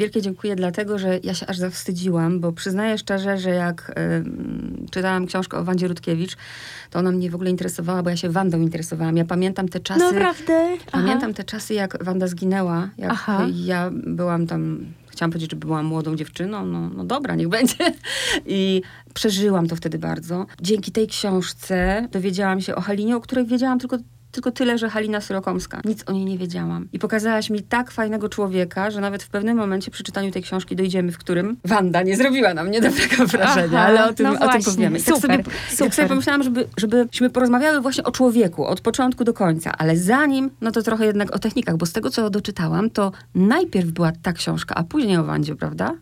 Wielkie dziękuję dlatego, że ja się aż zawstydziłam, bo przyznaję szczerze, że jak y, czytałam książkę o Wandzie Rutkiewicz, to ona mnie w ogóle interesowała, bo ja się Wandą interesowałam. Ja pamiętam te czasy... Naprawdę? Pamiętam te czasy, jak Wanda zginęła, jak Aha. ja byłam tam chciałam powiedzieć, że byłam młodą dziewczyną, no, no dobra, niech będzie. I przeżyłam to wtedy bardzo. Dzięki tej książce dowiedziałam się o Halinie, o której wiedziałam tylko tylko tyle, że Halina Syrokomska. Nic o niej nie wiedziałam. I pokazałaś mi tak fajnego człowieka, że nawet w pewnym momencie przy czytaniu tej książki dojdziemy, w którym Wanda nie zrobiła na mnie dobrego wrażenia, Aha, ale o tym, no o tym powiemy. I Super, tak sobie, super. Tak sobie pomyślałam, żeby, żebyśmy porozmawiały właśnie o człowieku, od początku do końca, ale zanim, no to trochę jednak o technikach, bo z tego, co doczytałam, to najpierw była ta książka, a później o Wandzie, prawda?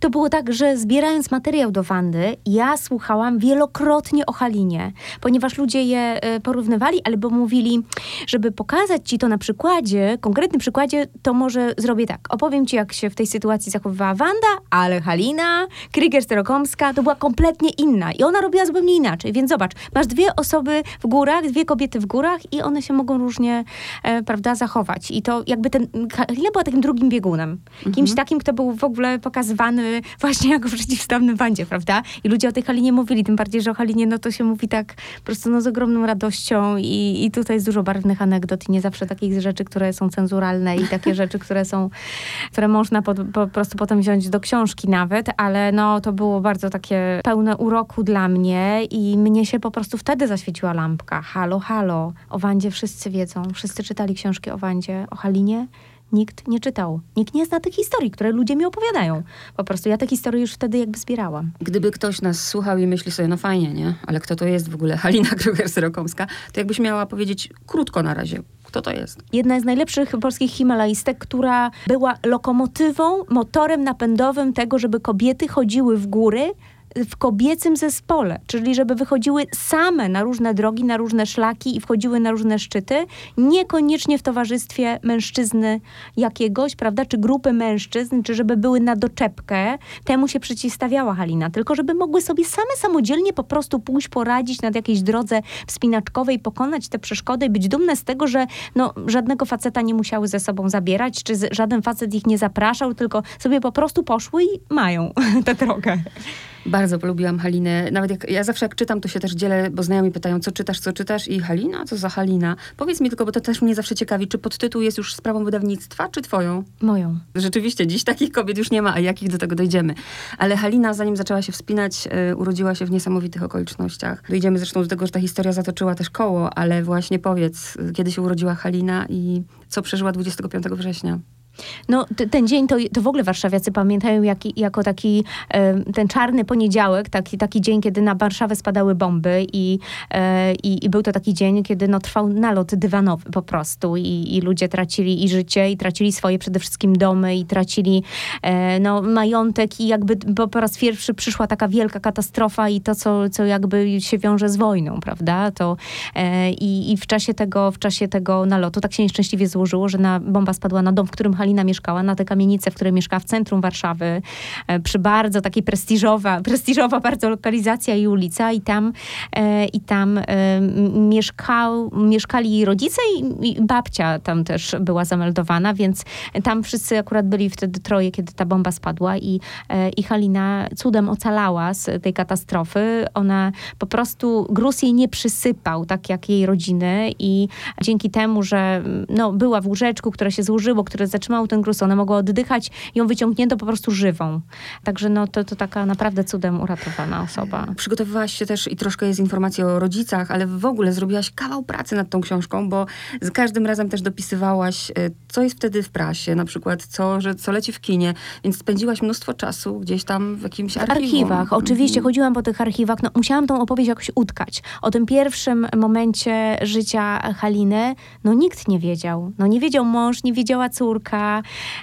To było tak, że zbierając materiał do Wandy, ja słuchałam wielokrotnie o Halinie, ponieważ ludzie je e, porównywali, albo mówili, żeby pokazać ci to na przykładzie, konkretnym przykładzie, to może zrobię tak. Opowiem ci, jak się w tej sytuacji zachowywała Wanda, ale Halina, Krieger Sterokomska, to była kompletnie inna i ona robiła zupełnie inaczej. Więc zobacz, masz dwie osoby w górach, dwie kobiety w górach i one się mogą różnie, e, prawda, zachować. I to jakby ten, Halina była takim drugim biegunem. Kimś takim, kto był w ogóle pokazywany właśnie jako przeciwstawny Wandzie, prawda? I ludzie o tej Halinie mówili, tym bardziej, że o Halinie no to się mówi tak po prostu no, z ogromną radością i, i tutaj jest dużo barwnych anegdot i nie zawsze takich rzeczy, które są cenzuralne i takie rzeczy, które są, które można po, po prostu potem wziąć do książki nawet, ale no to było bardzo takie pełne uroku dla mnie i mnie się po prostu wtedy zaświeciła lampka. Halo, halo, o Wandzie wszyscy wiedzą, wszyscy czytali książki o Wandzie, o Halinie nikt nie czytał. Nikt nie zna tych historii, które ludzie mi opowiadają. Po prostu ja te historie już wtedy jakby zbierałam. Gdyby ktoś nas słuchał i myśli sobie, no fajnie, nie? Ale kto to jest w ogóle Halina Kruger-Syrokomska? To jakbyś miała powiedzieć krótko na razie, kto to jest? Jedna z najlepszych polskich himalaistek, która była lokomotywą, motorem napędowym tego, żeby kobiety chodziły w góry w kobiecym zespole, czyli żeby wychodziły same na różne drogi, na różne szlaki i wchodziły na różne szczyty, niekoniecznie w towarzystwie mężczyzny jakiegoś, prawda, czy grupy mężczyzn, czy żeby były na doczepkę. Temu się przeciwstawiała Halina, tylko żeby mogły sobie same samodzielnie po prostu pójść, poradzić na jakiejś drodze wspinaczkowej, pokonać te przeszkody i być dumne z tego, że no, żadnego faceta nie musiały ze sobą zabierać, czy żaden facet ich nie zapraszał, tylko sobie po prostu poszły i mają tę drogę. Bardzo polubiłam Halinę. Nawet jak ja zawsze jak czytam, to się też dzielę, bo znajomi pytają, co czytasz, co czytasz i Halina? Co za Halina? Powiedz mi tylko, bo to też mnie zawsze ciekawi, czy podtytuł jest już sprawą wydawnictwa, czy twoją? Moją. Rzeczywiście, dziś takich kobiet już nie ma, a jakich do tego dojdziemy. Ale Halina, zanim zaczęła się wspinać, y, urodziła się w niesamowitych okolicznościach. Dojdziemy zresztą do tego, że ta historia zatoczyła też koło, ale właśnie powiedz, y, kiedy się urodziła Halina i co przeżyła 25 września? No, ten dzień to, to w ogóle warszawiacy pamiętają jak, jako taki ten czarny poniedziałek, taki, taki dzień, kiedy na Warszawę spadały bomby i, e, i, i był to taki dzień, kiedy no, trwał nalot dywanowy po prostu i, i ludzie tracili i życie, i tracili swoje przede wszystkim domy, i tracili e, no, majątek i jakby po, po raz pierwszy przyszła taka wielka katastrofa i to, co, co jakby się wiąże z wojną, prawda? To, e, i, I w czasie tego, w czasie tego nalotu tak się nieszczęśliwie złożyło, że na, bomba spadła na dom, w którym Halina mieszkała, na tę kamienicę, w której mieszkała w centrum Warszawy, e, przy bardzo takiej prestiżowa, prestiżowa bardzo lokalizacja i ulica. I tam, e, i tam e, mieszkał, mieszkali jej rodzice i, i babcia tam też była zameldowana, więc tam wszyscy akurat byli wtedy troje, kiedy ta bomba spadła. I, i Halina cudem ocalała z tej katastrofy. Ona po prostu, gruz jej nie przysypał, tak jak jej rodziny. I dzięki temu, że no, była w łóżeczku, które się złożyło, które zatrzymało ten gruz, ona mogła oddychać, ją wyciągnięto po prostu żywą. Także no, to, to taka naprawdę cudem uratowana osoba. Przygotowywałaś się też i troszkę jest informacji o rodzicach, ale w ogóle zrobiłaś kawał pracy nad tą książką, bo z każdym razem też dopisywałaś, y, co jest wtedy w prasie, na przykład co, że, co leci w kinie, więc spędziłaś mnóstwo czasu gdzieś tam w jakimś W archiwum. archiwach, oczywiście, Mhm. chodziłam po tych archiwach. No, musiałam tą opowieść jakoś utkać. O tym pierwszym momencie życia Haliny, no nikt nie wiedział. No nie wiedział mąż, nie wiedziała córka.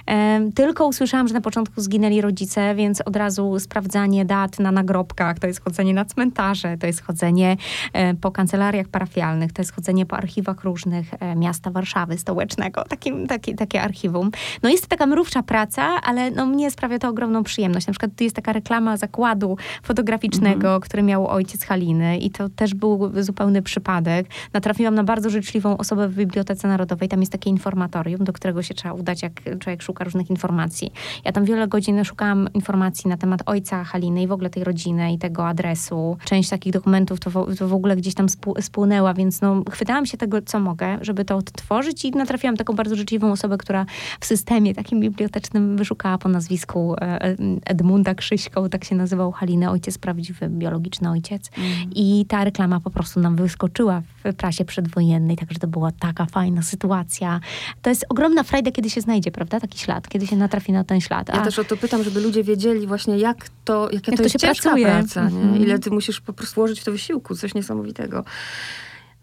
Em, tylko usłyszałam, że na początku zginęli rodzice, więc od razu sprawdzanie dat na nagrobkach, to jest chodzenie na cmentarze, to jest chodzenie e, po kancelariach parafialnych, to jest chodzenie po archiwach różnych e, miasta Warszawy stołecznego, takim, taki, takie archiwum. No jest to taka mrówcza praca, ale no, mnie sprawia to ogromną przyjemność. Na przykład tu jest taka reklama zakładu fotograficznego, który miał ojciec Haliny i to też był zupełny przypadek. Natrafiłam na bardzo życzliwą osobę w Bibliotece Narodowej. Tam jest takie informatorium, do którego się trzeba udać, jak jak człowiek szuka różnych informacji. Ja tam wiele godzin szukałam informacji na temat ojca Haliny i w ogóle tej rodziny i tego adresu. Część takich dokumentów to w, to w ogóle gdzieś tam spłynęła, więc no, chwytałam się tego, co mogę, żeby to odtworzyć i natrafiłam taką bardzo życzliwą osobę, która w systemie takim bibliotecznym wyszukała po nazwisku e, e, Edmunda Krzyśką, tak się nazywał Haliny, ojciec prawdziwy, biologiczny ojciec. Mm. I ta reklama po prostu nam wyskoczyła w prasie przedwojennej, także to była taka fajna sytuacja. To jest ogromna frajda, kiedy się znajdzie, prawda, taki ślad, kiedy się natrafi na ten ślad. A... Ja też o to pytam, żeby ludzie wiedzieli właśnie, jak to, jakie jak to, to jest się ciężka pracuje. praca, nie? Mm. ile ty musisz po prostu włożyć w to wysiłku, coś niesamowitego.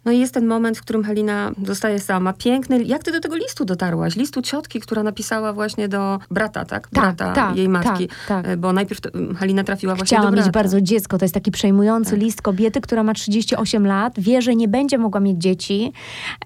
No i jest ten moment, w którym Halina zostaje sama. Piękny. Jak ty do tego listu dotarłaś? Listu ciotki, która napisała właśnie do brata, tak? tak brata tak, jej matki. Tak, tak. E, bo najpierw to, Halina trafiła właśnie Chciała do brata. mieć bardzo dziecko. To jest taki przejmujący tak. list kobiety, która ma 38 lat, wie, że nie będzie mogła mieć dzieci,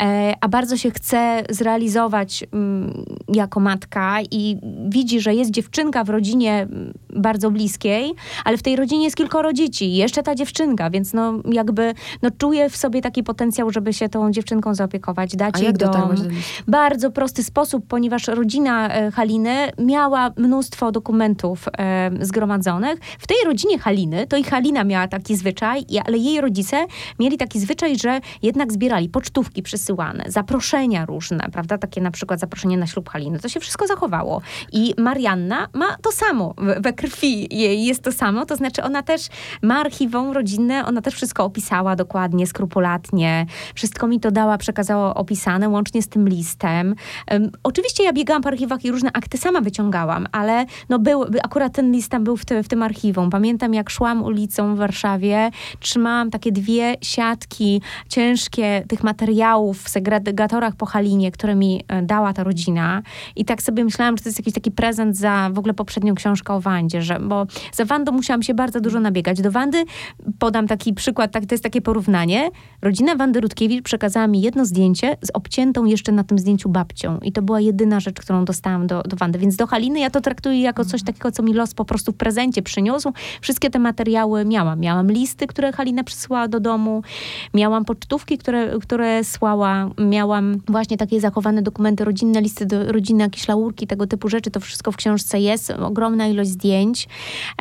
e, a bardzo się chce zrealizować mm, jako matka i widzi, że jest dziewczynka w rodzinie mm, bardzo bliskiej, ale w tej rodzinie jest kilkoro dzieci. Jeszcze ta dziewczynka, więc no jakby no, czuje w sobie taki potencjał potencjał, żeby się tą dziewczynką zaopiekować, dać A jej dom. Do Bardzo prosty sposób, ponieważ rodzina e, Haliny miała mnóstwo dokumentów e, zgromadzonych. W tej rodzinie Haliny, to i Halina miała taki zwyczaj, ale jej rodzice mieli taki zwyczaj, że jednak zbierali pocztówki przysyłane, zaproszenia różne, prawda? Takie na przykład zaproszenie na ślub Haliny. To się wszystko zachowało. I Marianna ma to samo we krwi. Jej jest to samo, to znaczy ona też ma archiwum rodzinne, ona też wszystko opisała dokładnie, skrupulatnie, wszystko mi to dała, przekazała opisane, łącznie z tym listem. Um, oczywiście ja biegałam po archiwach i różne akty sama wyciągałam, ale no był, akurat ten list tam był w, te, w tym archiwum. Pamiętam, jak szłam ulicą w Warszawie, trzymałam takie dwie siatki ciężkie tych materiałów w segregatorach po Halinie, które mi e, dała ta rodzina. I tak sobie myślałam, że to jest jakiś taki prezent za w ogóle poprzednią książkę o Wandzie, że, bo za Wandą musiałam się bardzo dużo nabiegać. Do Wandy podam taki przykład, tak, to jest takie porównanie. Rodzina Wandy Rutkiewicz przekazała mi jedno zdjęcie z obciętą jeszcze na tym zdjęciu babcią. I to była jedyna rzecz, którą dostałam do, do Wandy. Więc do Haliny ja to traktuję jako coś takiego, co mi los po prostu w prezencie przyniósł. Wszystkie te materiały miałam. Miałam listy, które Halina przysłała do domu. Miałam pocztówki, które, które słała. Miałam właśnie takie zachowane dokumenty rodzinne, listy do rodziny, jakieś laurki, tego typu rzeczy. To wszystko w książce jest. Ogromna ilość zdjęć.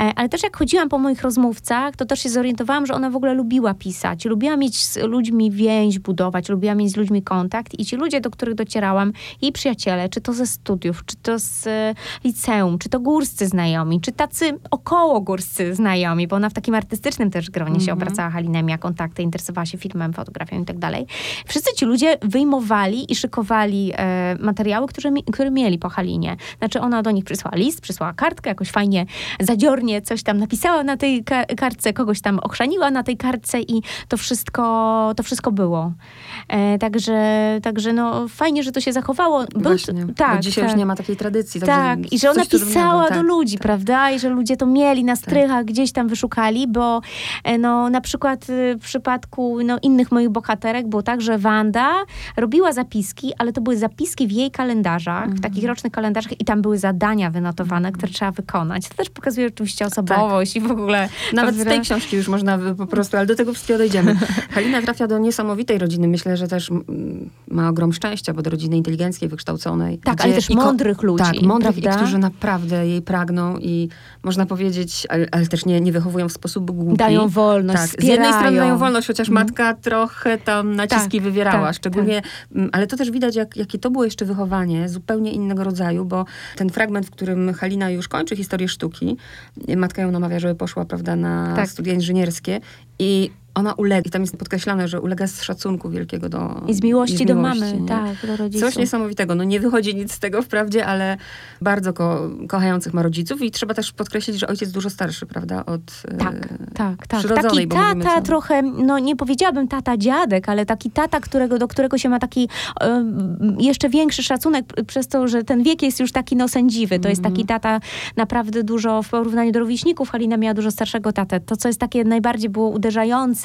E, ale też jak chodziłam po moich rozmówcach, to też się zorientowałam, że ona w ogóle lubiła pisać. Lubiła mieć z ludźmi więź budować, lubiłam mieć z ludźmi kontakt i ci ludzie, do których docierałam, jej przyjaciele, czy to ze studiów, czy to z e, liceum, czy to górscy znajomi, czy tacy około górscy znajomi, bo ona w takim artystycznym też gronie mm -hmm. się mhm. obracała Halina, miała kontakty, interesowała się filmem, fotografią i tak dalej. Wszyscy ci ludzie wyjmowali i szykowali e, materiały, które, mi, które mieli po Halinie. Znaczy ona do nich przysłała list, przysłała kartkę, jakoś fajnie, zadziornie coś tam napisała na tej ka kartce, kogoś tam ochrzaniła na tej kartce i to wszystko, to wszystko wszystko było. E, także, także no, fajnie, że to się zachowało. Był, Właśnie, tak, dzisiaj tak. już nie ma takiej tradycji. Tak, i że ona pisała do tak, ludzi, tak. prawda? I że ludzie to mieli na tak. strychach, gdzieś tam wyszukali, bo e, no, na przykład y, w przypadku no, innych moich bohaterek było tak, że Wanda robiła zapiski, ale to były zapiski w jej kalendarzach, w takich mhm. rocznych kalendarzach i tam były zadania wynotowane, mhm. które trzeba wykonać. To też pokazuje oczywiście osobowość i w ogóle... Nawet z tej książki już można po prostu, ale do tego wszystkiego dojdziemy. Halina trafia do niesamowitego niesamowitej rodziny. Myślę, że też ma ogrom szczęścia, bo do rodziny inteligenckiej, wykształconej. Tak, ale też mądrych ludzi. Tak, mądrych, i którzy naprawdę jej pragną i można powiedzieć, ale, ale, też nie, nie wychowują w sposób głupi. Dają wolność, tak, Z jednej strony dają wolność, chociaż mm. matka trochę tam naciski tak, wywierała. Tak, szczególnie, tak. ale to też widać, jak, jakie to było jeszcze wychowanie, zupełnie innego rodzaju, bo ten fragment, w którym Halina już kończy historię sztuki, matka ją namawia, żeby poszła, prawda, na tak. studia inżynierskie i ona ulega, i tam jest podkreślone, że ulega z szacunku wielkiego do I z miłości, i z miłości do mamy, nie? tak, do rodziców. Coś niesamowitego. No nie wychodzi nic z tego wprawdzie, ale bardzo ko kochających ma rodziców i trzeba też podkreślić, że ojciec dużo starszy, prawda, od Tak, e, tak, tak. Taki tata trochę, no nie powiedziałabym tata dziadek, ale taki tata, którego, do którego się ma taki e, jeszcze większy szacunek przez to, że ten wiek jest już taki no sędziwy. To jest taki mhm. tata naprawdę dużo w porównaniu do rówieśników. Halina miała dużo starszego tatę. To, co jest takie najbardziej było uderzające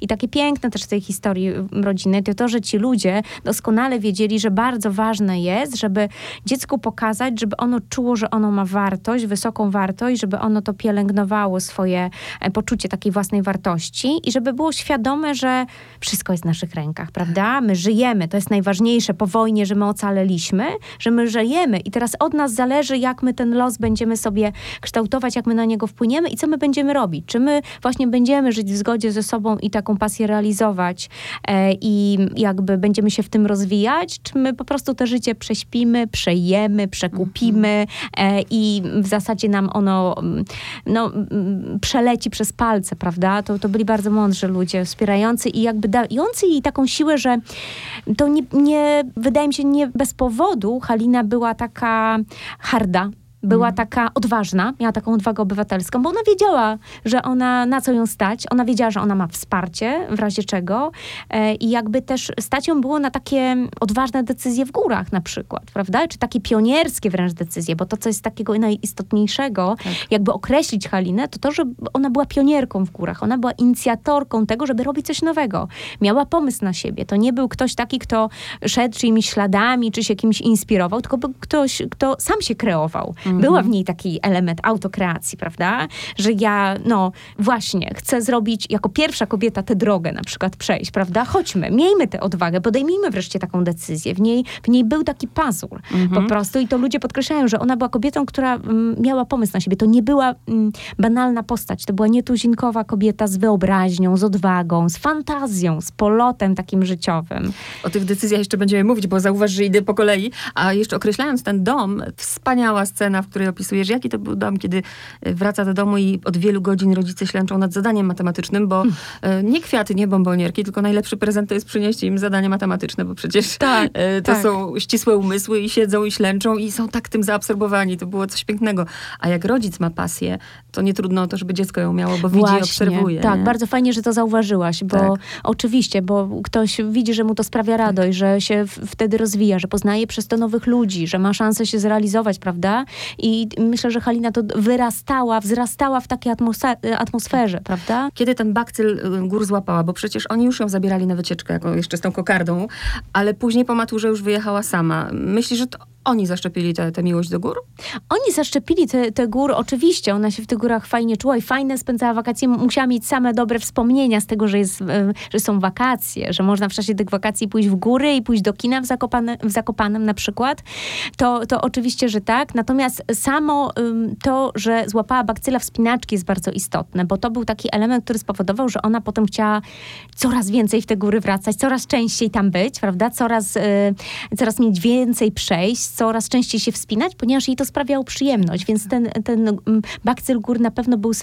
I takie piękne też w tej historii rodziny to to, że ci ludzie doskonale wiedzieli, że bardzo ważne jest, żeby dziecku pokazać, żeby ono czuło, że ono ma wartość, wysoką wartość, żeby ono to pielęgnowało swoje e, poczucie takiej własnej wartości i żeby było świadome, że wszystko jest w naszych rękach, prawda? My żyjemy, to jest najważniejsze po wojnie, że my ocaleliśmy, że my żyjemy i teraz od nas zależy, jak my ten los będziemy sobie kształtować, jak my na niego wpłyniemy i co my będziemy robić. Czy my właśnie będziemy żyć w zgodzie ze sobą i taką pasję realizować e, i jakby będziemy się w tym rozwijać, czy my po prostu to życie prześpimy, przejemy, przekupimy e, i w zasadzie nam ono mm, no, mm, przeleci przez palce, prawda? To, to byli bardzo mądrzy ludzie, wspierający i jakby dający jej taką siłę, że to nie, nie wydaje mi się, nie bez powodu Halina była taka harda, była mm. taka odważna, miała taką odwagę obywatelską, bo ona wiedziała, że ona, na co ją stać, ona wiedziała, że ona ma wsparcie w razie czego e, i jakby też stać ją było na takie odważne decyzje w górach na przykład, prawda? Czy takie pionierskie wręcz decyzje, bo to, co jest takiego najistotniejszego, tak. jakby określić Halinę, to to, że ona była pionierką w górach, ona była inicjatorką tego, żeby robić coś nowego. Miała pomysł na siebie. To nie był ktoś taki, kto szedł czyimiś śladami, czy się kimś inspirował, tylko był ktoś, kto sam się kreował. Mm Mhm. Była w niej taki element autokreacji, prawda? Że ja, no właśnie, chcę zrobić jako pierwsza kobieta tę drogę na przykład przejść, prawda? Chodźmy, miejmy tę odwagę, podejmijmy wreszcie taką decyzję. W niej, w niej był taki pazur mhm. po prostu i to ludzie podkreślają, że ona była kobietą, która mm, miała pomysł na siebie. To nie była mm, banalna postać, to była nietuzinkowa kobieta z wyobraźnią, z odwagą, z fantazją, z polotem takim życiowym. O tych decyzjach jeszcze będziemy mówić, bo zauważ, że idę po kolei. A jeszcze określając ten dom, wspaniała scena, w której opisujesz, jaki to był dom, kiedy e, wraca do domu i od wielu godzin rodzice ślęczą nad zadaniem matematycznym, bo hmm. nie kwiaty, nie bombonierki, tylko najlepszy prezent to jest przynieść im zadanie matematyczne, bo przecież tak, e, to tak. są ścisłe umysły i siedzą i ślęczą i są tak tym zaabsorbowani. To było coś pięknego. A jak rodzic ma pasję, to nie trudno o to, żeby dziecko ją miało, bo Właśnie, widzi, obserwuje. Tak, nie? bardzo fajnie, że to zauważyłaś, bo tak. oczywiście, bo ktoś widzi, że mu to sprawia radość, tak. że się wtedy rozwija, że poznaje przez to nowych ludzi, że ma szansę się zrealizować, prawda? I myślę, że Halina to wyrastała, wzrastała w takiej atmosferze, prawda? Kiedy ten bakcyl y, gór złapała, bo przecież oni już ją zabierali na wycieczkę, jako jeszcze z tą kokardą, ale później po maturze już wyjechała sama. Myślisz, że to oni zaszczepili tę miłość do gór? Oni zaszczepili te, te gór, oczywiście. Ona się w tych górach fajnie czuła i fajne spędzała wakacje. Musiała mieć same dobre wspomnienia z tego, że, jest, że są wakacje, że można w czasie tych wakacji pójść w góry i pójść do kina w, Zakopane, w Zakopanem na przykład. To, to oczywiście, że tak. Natomiast samo to, że złapała bakcyla wspinaczki jest bardzo istotne, bo to był taki element, który spowodował, że ona potem chciała coraz więcej w te góry wracać, coraz częściej tam być, prawda? Coraz, y, coraz mieć więcej przejść, coraz częściej się wspinać, ponieważ jej to sprawiało przyjemność, więc ten, ten mm, bakcyl gór na pewno był y,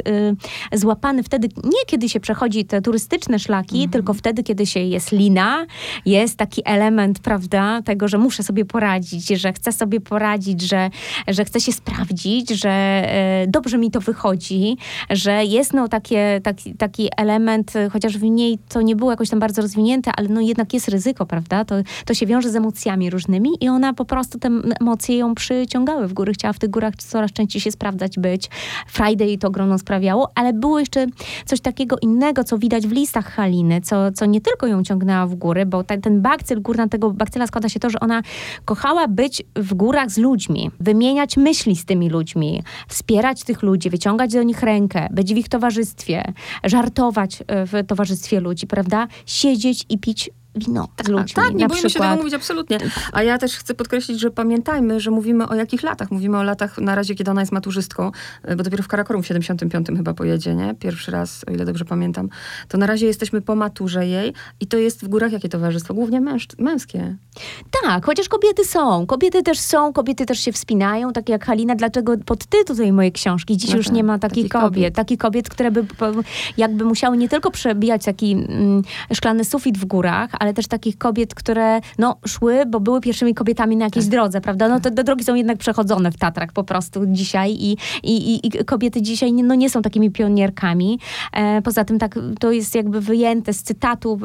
złapany wtedy, nie kiedy się przechodzi te turystyczne szlaki, mhm. tylko wtedy, kiedy się jest lina, jest taki element, prawda, tego, że muszę sobie poradzić, że chcę sobie poradzić, że, że chcę się sprawdzić, że y, dobrze mi to wychodzi, że jest no takie, taki, taki element, chociaż w niej to nie było jakoś tam bardzo rozwinięte, ale no jednak jest ryzyko, prawda, to, to się wiąże z emocjami różnymi i ona po prostu te emocje ją przyciągały w góry. Chciała w tych górach coraz częściej się sprawdzać, być. Friday to grono sprawiało, ale było jeszcze coś takiego innego, co widać w listach Haliny, co, co nie tylko ją ciągnęła w góry, bo ten, ten bakcyl, górna tego bakcyla składa się to, że ona kochała być w górach z ludźmi, wymieniać myśli z tymi ludźmi, wspierać tych ludzi, wyciągać do nich rękę, być w ich towarzystwie, żartować e, w towarzystwie ludzi, prawda? Siedzieć i pić wino z ludźmi. Tak, nie boimy się tego mówić, absolutnie. A ja też chcę podkreślić, że pamiętajmy, że mówimy o jakich latach. Mówimy o latach na razie, kiedy ona jest maturzystką, e, bo dopiero w Karakorum w 75 chyba pojedzie, nie? Pierwszy raz, o ile dobrze pamiętam. To na razie jesteśmy po maturze jej i to jest w górach jakie towarzystwo? Głównie męż- męskie. Tak, chociaż kobiety są. Kobiety też są, kobiety też się wspinają, tak jak Halina. Dlaczego podtytuł tej mojej książki? Dziś no już tak, nie ma takich, takich kobiet. kobiet. Takich kobiet, które by jakby musiały nie tylko przebijać taki mm, szklany sufit w górach, ale też takich kobiet, które no, szły, bo były pierwszymi kobietami na jakiejś tak. drodze, prawda? No te, te drogi są jednak przechodzone w Tatrach po prostu dzisiaj i, i, i kobiety dzisiaj no, nie są takimi pionierkami. E, poza tym tak, to jest jakby wyjęte z cytatu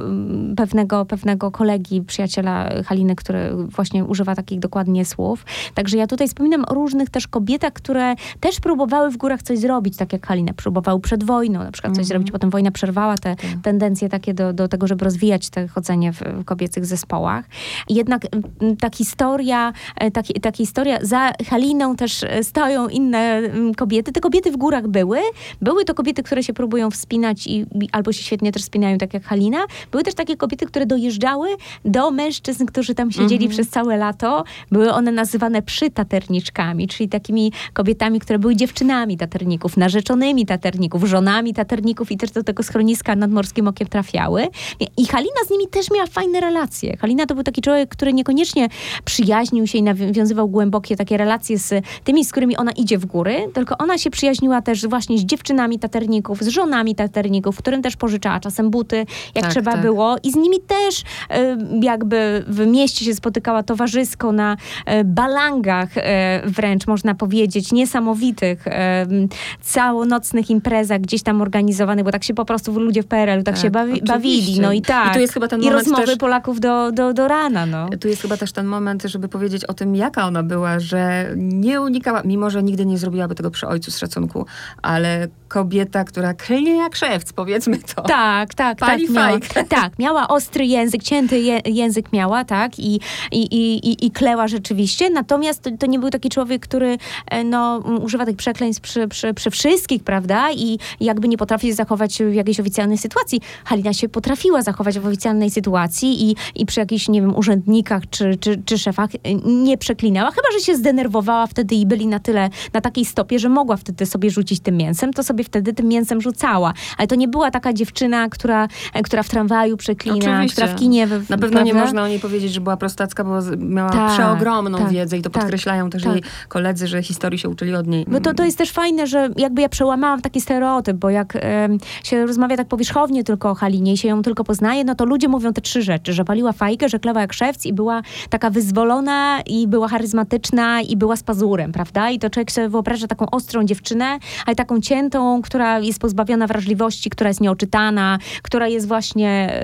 pewnego, pewnego kolegi, przyjaciela Haliny, który właśnie używa takich dokładnie słów. Także ja tutaj wspominam o różnych też kobietach, które też próbowały w górach coś zrobić, tak jak Halina próbowały przed wojną na przykład coś mm -hmm. zrobić, potem wojna przerwała te tak. tendencje takie do, do tego, żeby rozwijać te chodzenie w, w kobiecych zespołach. Jednak ta historia, e, ta, ta historia, za Haliną też e, stoją inne kobiety. Te kobiety w górach były. Były to kobiety, które się próbują wspinać i albo się świetnie też wspinają, tak jak Halina. Były też takie kobiety, które dojeżdżały do mężczyzn, którzy tam siedzieli -hmm. przez całe lato. Były one nazywane przytaterniczkami, czyli takimi kobietami, które były dziewczynami taterników, narzeczonymi taterników, żonami taterników i też do tego schroniska nad Morskim Okiem trafiały. I Halina z nimi też miała fajne relacje. Halina to był taki człowiek, który niekoniecznie przyjaźnił się i nawiązywał głębokie takie relacje z tymi, z którymi ona idzie w góry, tylko ona się przyjaźniła też właśnie z dziewczynami taterników, z żonami taterników, którym też pożyczała czasem buty, jak tak, trzeba tak. było. I z nimi też jakby w mieście się spotykała towarzysko na e, balangach e, wręcz, można powiedzieć, niesamowitych, całonocnych imprezach gdzieś tam organizowanych, bo tak się po prostu ludzie w PRL-u tak, tak się bawi, bawili. No i tak. I tu jest chyba ten I rozmowy też, Polaków do, do, do rana. No. Tu jest chyba też ten moment, żeby powiedzieć o tym, jaka ona była, że nie unikała, mimo że nigdy nie zrobiłaby tego przy ojcu z szacunku, ale kobieta, która klnie jak szewc, powiedzmy to. Tak, tak, Pali tak. Miała, tak, miała ostry język, cięty je, język miała, tak, i, i, i, i kleła rzeczywiście, natomiast to, to, nie był taki człowiek, który e, no, używa tych przekleństw przy, przy, przy wszystkich, prawda, i jakby nie potrafi zachować w jakiejś oficjalnej sytuacji. Halina się potrafiła zachować w oficjalnej sytuacji i, i przy jakichś, nie wiem, urzędnikach czy, czy, czy szefach e, nie przeklinała, chyba, że się zdenerwowała wtedy i byli na tyle, na takiej stopie, że mogła wtedy sobie rzucić tym mięsem, to sobie wtedy tym mięsem rzucała. Ale to nie była taka dziewczyna, która, e, która w tramwaju przeklina, Oczywiście. która w kinie... W, na pewno prawda? nie można o niej powiedzieć, że była prostacka, bo miała tak, przeogromną tak, wiedzę i to tak, podkreślają też tak. jej koledzy, że historii się uczyli od niej. Bo to, to jest też fajne, że jakby ja przełamałam taki stereotyp, bo jak się rozmawia tak powierzchownie tylko o Halinie i się ją tylko poznaje, no to ludzie mówią te trzy rzeczy, że paliła fajkę, że klewa jak szewc i była taka wyzwolona i była charyzmatyczna i była z pazurem, prawda? I to człowiek sobie wyobraża taką ostrą dziewczynę, ale taką ciętą, która jest pozbawiona wrażliwości, która jest nieoczytana, która jest właśnie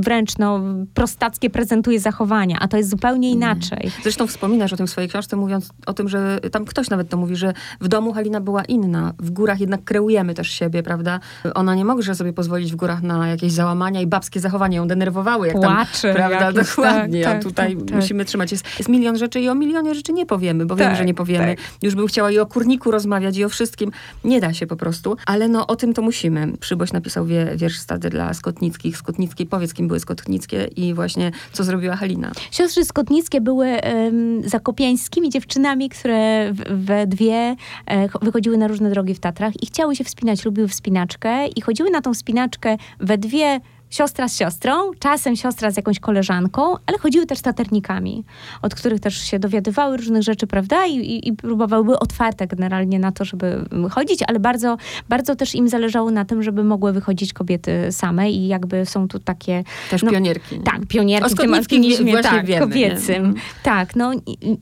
wręcz no, prostackie prezentuje zachowania, a to jest zupełnie mm. inaczej. Zresztą wspominasz o tym w swojej książce, mówiąc o tym, że tam ktoś nawet to mówi, że w domu Halina była inna. W górach jednak kreujemy też siebie, prawda? Ona nie może sobie pozwolić w górach na jakieś załamania i babskie zachowania ją denerwowały. Jak Płacze. Tam, prawda? Jakieś, Dokładnie. Tak, a tutaj tak, tak. musimy trzymać. Jest, jest milion rzeczy i o milionie rzeczy nie powiemy, bo tak, wiemy, że nie powiemy. Tak. Już bym chciała i o kurniku rozmawiać i o wszystkim. Nie da się po prostu. Ale no o tym to musimy. Przyboś napisał wie, wiersz stady dla Skotnickich. Skotnickiej, powiedz kim były Skotnickie i właśnie co zrobiła Halina. Siostry Skotnickie były um, zakopiańskimi dziewczynami, które we dwie e, wychodziły na różne drogi w Tatrach i chciały się wspinać, lubiły wspinaczkę i chodziły na tą wspinaczkę we dwie siostra z siostrą, czasem siostra z jakąś koleżanką, ale chodziły też z taternikami, od których też się dowiadywały różnych rzeczy, prawda? I, i, i próbowały, były otwarte generalnie na to, żeby chodzić, ale bardzo, bardzo też im zależało na tym, żeby mogły wychodzić kobiety same i jakby są tu takie... Też no, pionierki. Tak, pionierki o w tym alpinizmie, tak, wiemy, kobiecym. Nie? Tak, no,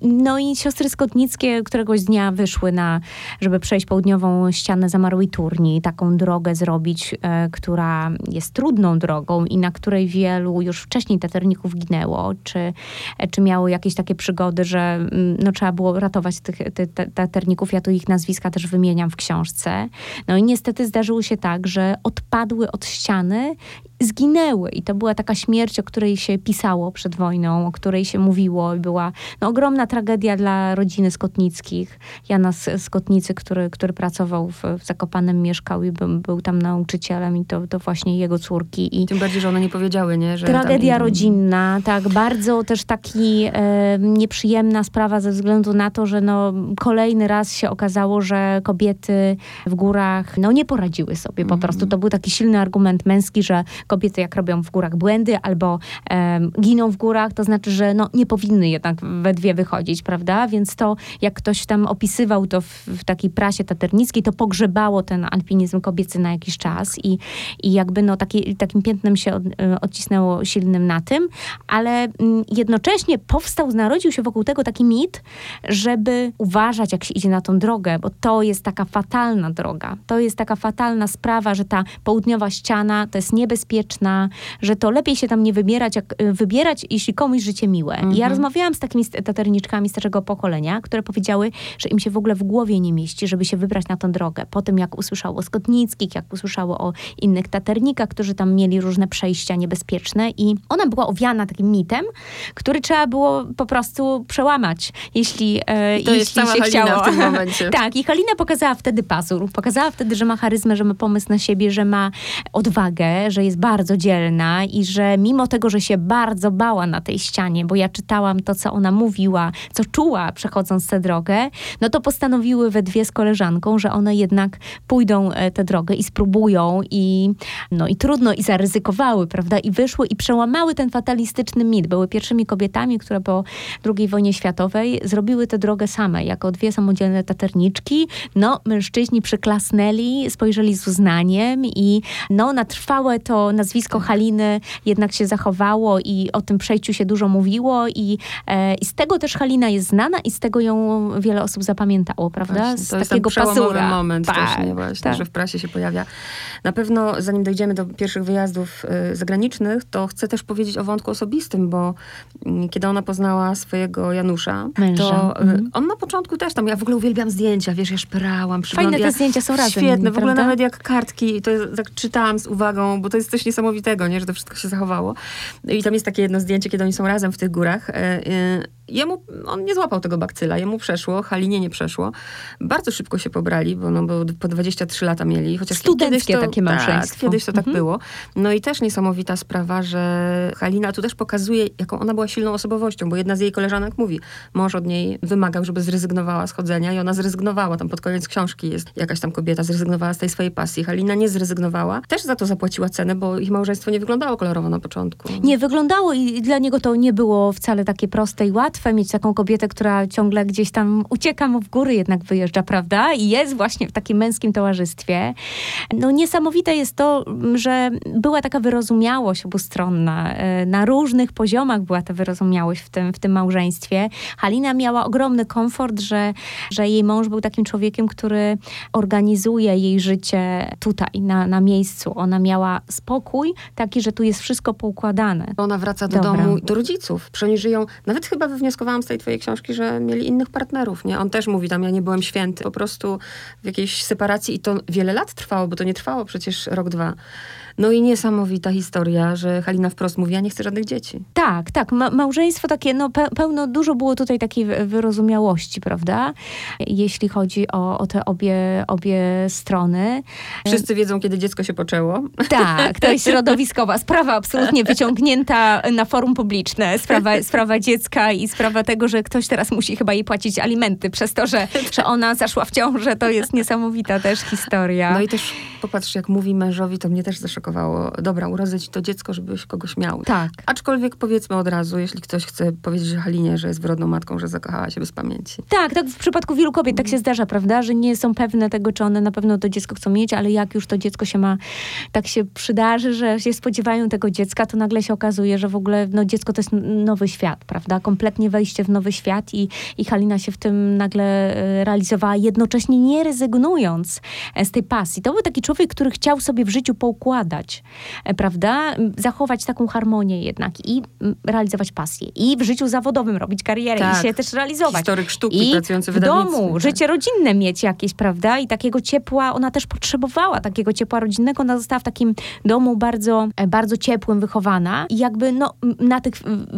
no i siostry skotnickie któregoś dnia wyszły na, żeby przejść południową ścianę zamarłej turni, taką drogę zrobić, e, która jest trudną drogą, drogą i na której wielu już wcześniej taterników ginęło, czy, czy miało jakieś takie przygody, że mm, no, trzeba było ratować tych, taterników. Ja tu ich nazwiska też wymieniam w książce. No i niestety zdarzyło się tak, że odpadły od ściany zginęły. I to była taka śmierć, o której się pisało przed wojną, o której się mówiło. Była no, ogromna tragedia dla rodziny Skotnickich. Jana Skotnicy, który, który pracował w, w Zakopanem, mieszkał i był, był tam nauczycielem i to, to właśnie jego córki. I Tym bardziej, że one nie powiedziały, nie? Że tragedia rodzinna, tak. Bardzo też taki e, nieprzyjemna sprawa ze względu na to, że no, kolejny raz się okazało, że kobiety w górach no, nie poradziły sobie po mm. prostu. To był taki silny argument męski, że kobiety jak robią w górach błędy albo um, giną w górach, to znaczy, że no, nie powinny jednak we dwie wychodzić, prawda? Więc to, jak ktoś tam opisywał to w, w takiej prasie taternickiej, to pogrzebało ten alpinizm kobiecy na jakiś czas i, i jakby no, taki, takim piętnem się od, e, odcisnęło silnym na tym, ale mm, jednocześnie powstał, narodził się wokół tego taki mit, żeby uważać, jak się idzie na tą drogę, bo to jest taka fatalna droga. To jest taka fatalna sprawa, że ta południowa ściana to jest niebezpieczna, że to lepiej się tam nie wybierać, jak, e, wybierać, jeśli komuś życie miłe. I ja Mhm. rozmawiałam z takimi taterniczkami starszego pokolenia, które powiedziały, że im się w ogóle w głowie nie mieści, żeby się wybrać na tę drogę. Po tym, jak usłyszało o Skotnickich, jak usłyszało o innych taternikach, którzy tam mieli różne przejścia niebezpieczne i ona była owiana takim mitem, który trzeba było po prostu przełamać, jeśli, e, to jeśli się Halina chciało. w tym momencie. tak, i Halina pokazała wtedy pazur, pokazała wtedy, że ma charyzmę, że ma pomysł na siebie, że ma odwagę, że jest bardzo dzielna i że mimo tego, że się bardzo bała na tej ścianie, bo ja czytałam to, co ona mówiła, co czuła przechodząc tę drogę, no to postanowiły we dwie z koleżanką, że one jednak pójdą e, tę drogę i spróbują i no i trudno i zaryzykowały, prawda, i wyszły i przełamały ten fatalistyczny mit. Były pierwszymi kobietami, które po II wojnie światowej zrobiły tę drogę same, jako dwie samodzielne taterniczki. No, mężczyźni przyklasnęli, spojrzeli z uznaniem i no, na trwałe to nazwisko Haliny jednak się zachowało i o tym przejściu się dużo mówiło i, e, i z tego też Halina jest znana i z tego ją wiele osób zapamiętało, prawda? Właśnie, z to jest takiego ten przełomowy pasura. moment tak, też, nie właśnie, tak. że w prasie się pojawia. Na pewno, zanim dojdziemy do pierwszych wyjazdów y, zagranicznych, to chcę też powiedzieć o wątku osobistym, bo mm, kiedy ona poznała swojego Janusza, Męża, to y, mhm. on na początku też tam, ja w ogóle uwielbiam zdjęcia, wiesz, ja szperałam, Fajne te zdjęcia są razem, Świetne, w ogóle prawda? nawet jak kartki, to jest, tak czytałam z uwagą, bo to jest coś niesamowitego, nie, że to wszystko się zachowało. I tam jest takie jedno zdjęcie, kiedy oni są razem w tych górach. Jemu, on nie złapał tego bakcyla, jemu przeszło, Halinie nie przeszło. Bardzo szybko się pobrali, bo, no, bo po 23 lata mieli. Chociaż Studenckie to, takie małżeństwo. Tak, kiedyś to tak Mhm. było. No i też niesamowita sprawa, że Halina tu też pokazuje, jaką ona była silną osobowością, bo jedna z jej koleżanek mówi, mąż od niej wymagał, żeby zrezygnowała z chodzenia i ona zrezygnowała. Tam pod koniec książki jest jakaś tam kobieta, zrezygnowała z tej swojej pasji. Halina nie zrezygnowała. Też za to zapłaciła cenę, bo ich małżeństwo nie wyglądało kolorowo na początku. Nie wyglądało i dla niego to nie było wcale takie proste i łatwe mieć taką kobietę, która ciągle gdzieś tam ucieka mu w góry, jednak wyjeżdża, prawda? I jest właśnie w takim męskim towarzystwie. No niesamowite jest to, że była taka wyrozumiałość obustronna. E, Na różnych poziomach była ta wyrozumiałość w tym, w tym małżeństwie. Halina miała ogromny komfort, że, że jej mąż był takim człowiekiem, który organizuje jej życie tutaj, na, na miejscu. Ona miała spokój taki, że tu jest wszystko poukładane. Ona wraca do Dobra. domu, do rodziców. Oni żyją. Nawet chyba wywnioskowałam z tej twojej książki, że mieli innych partnerów, nie? On też mówi tam, ja nie byłem święty. Po prostu w jakiejś separacji i to wiele lat trwało, bo to nie trwało przecież rok, dwa. No i niesamowita historia, że Halina wprost mówi, ja nie chcę żadnych dzieci. Tak, tak. Ma- małżeństwo takie, no pe- pełno, dużo było tutaj takiej wy- wyrozumiałości, prawda? Jeśli chodzi o, o te obie, obie strony. Wszyscy wiedzą, kiedy dziecko się poczęło. Tak, to jest środowiskowa sprawa, absolutnie wyciągnięta na forum publiczne. Sprawa, sprawa dziecka i sprawa tego, że ktoś teraz musi chyba jej płacić alimenty przez to, że, że ona zaszła w ciążę. To jest niesamowita też historia. No i też popatrz, jak mówi mężowi, to mnie też Dobra, urodzę ci to dziecko, żebyś kogoś miał. Tak. Aczkolwiek powiedzmy od razu, jeśli ktoś chce powiedzieć Halinie, że jest wyrodną matką, że zakochała się bez pamięci. Tak, tak w przypadku wielu kobiet tak się zdarza, prawda, że nie są pewne tego, czy one na pewno to dziecko chcą mieć, ale jak już to dziecko się ma, tak się przydarzy, że się spodziewają tego dziecka, to nagle się okazuje, że w ogóle no, dziecko to jest nowy świat, prawda, kompletnie wejście w nowy świat i, i Halina się w tym nagle e, realizowała, jednocześnie nie rezygnując e, z tej pasji. To był taki człowiek, który chciał sobie w życiu poukładać, e, prawda, zachować taką harmonię jednak i realizować pasję i w życiu zawodowym robić karierę Tak. i się też realizować. Historyk sztuki I pracujący w w domu, tak. życie rodzinne mieć jakieś, prawda? I takiego ciepła, ona też potrzebowała takiego ciepła rodzinnego. Ona została w takim domu bardzo, e, bardzo ciepłym wychowana i jakby no, na tych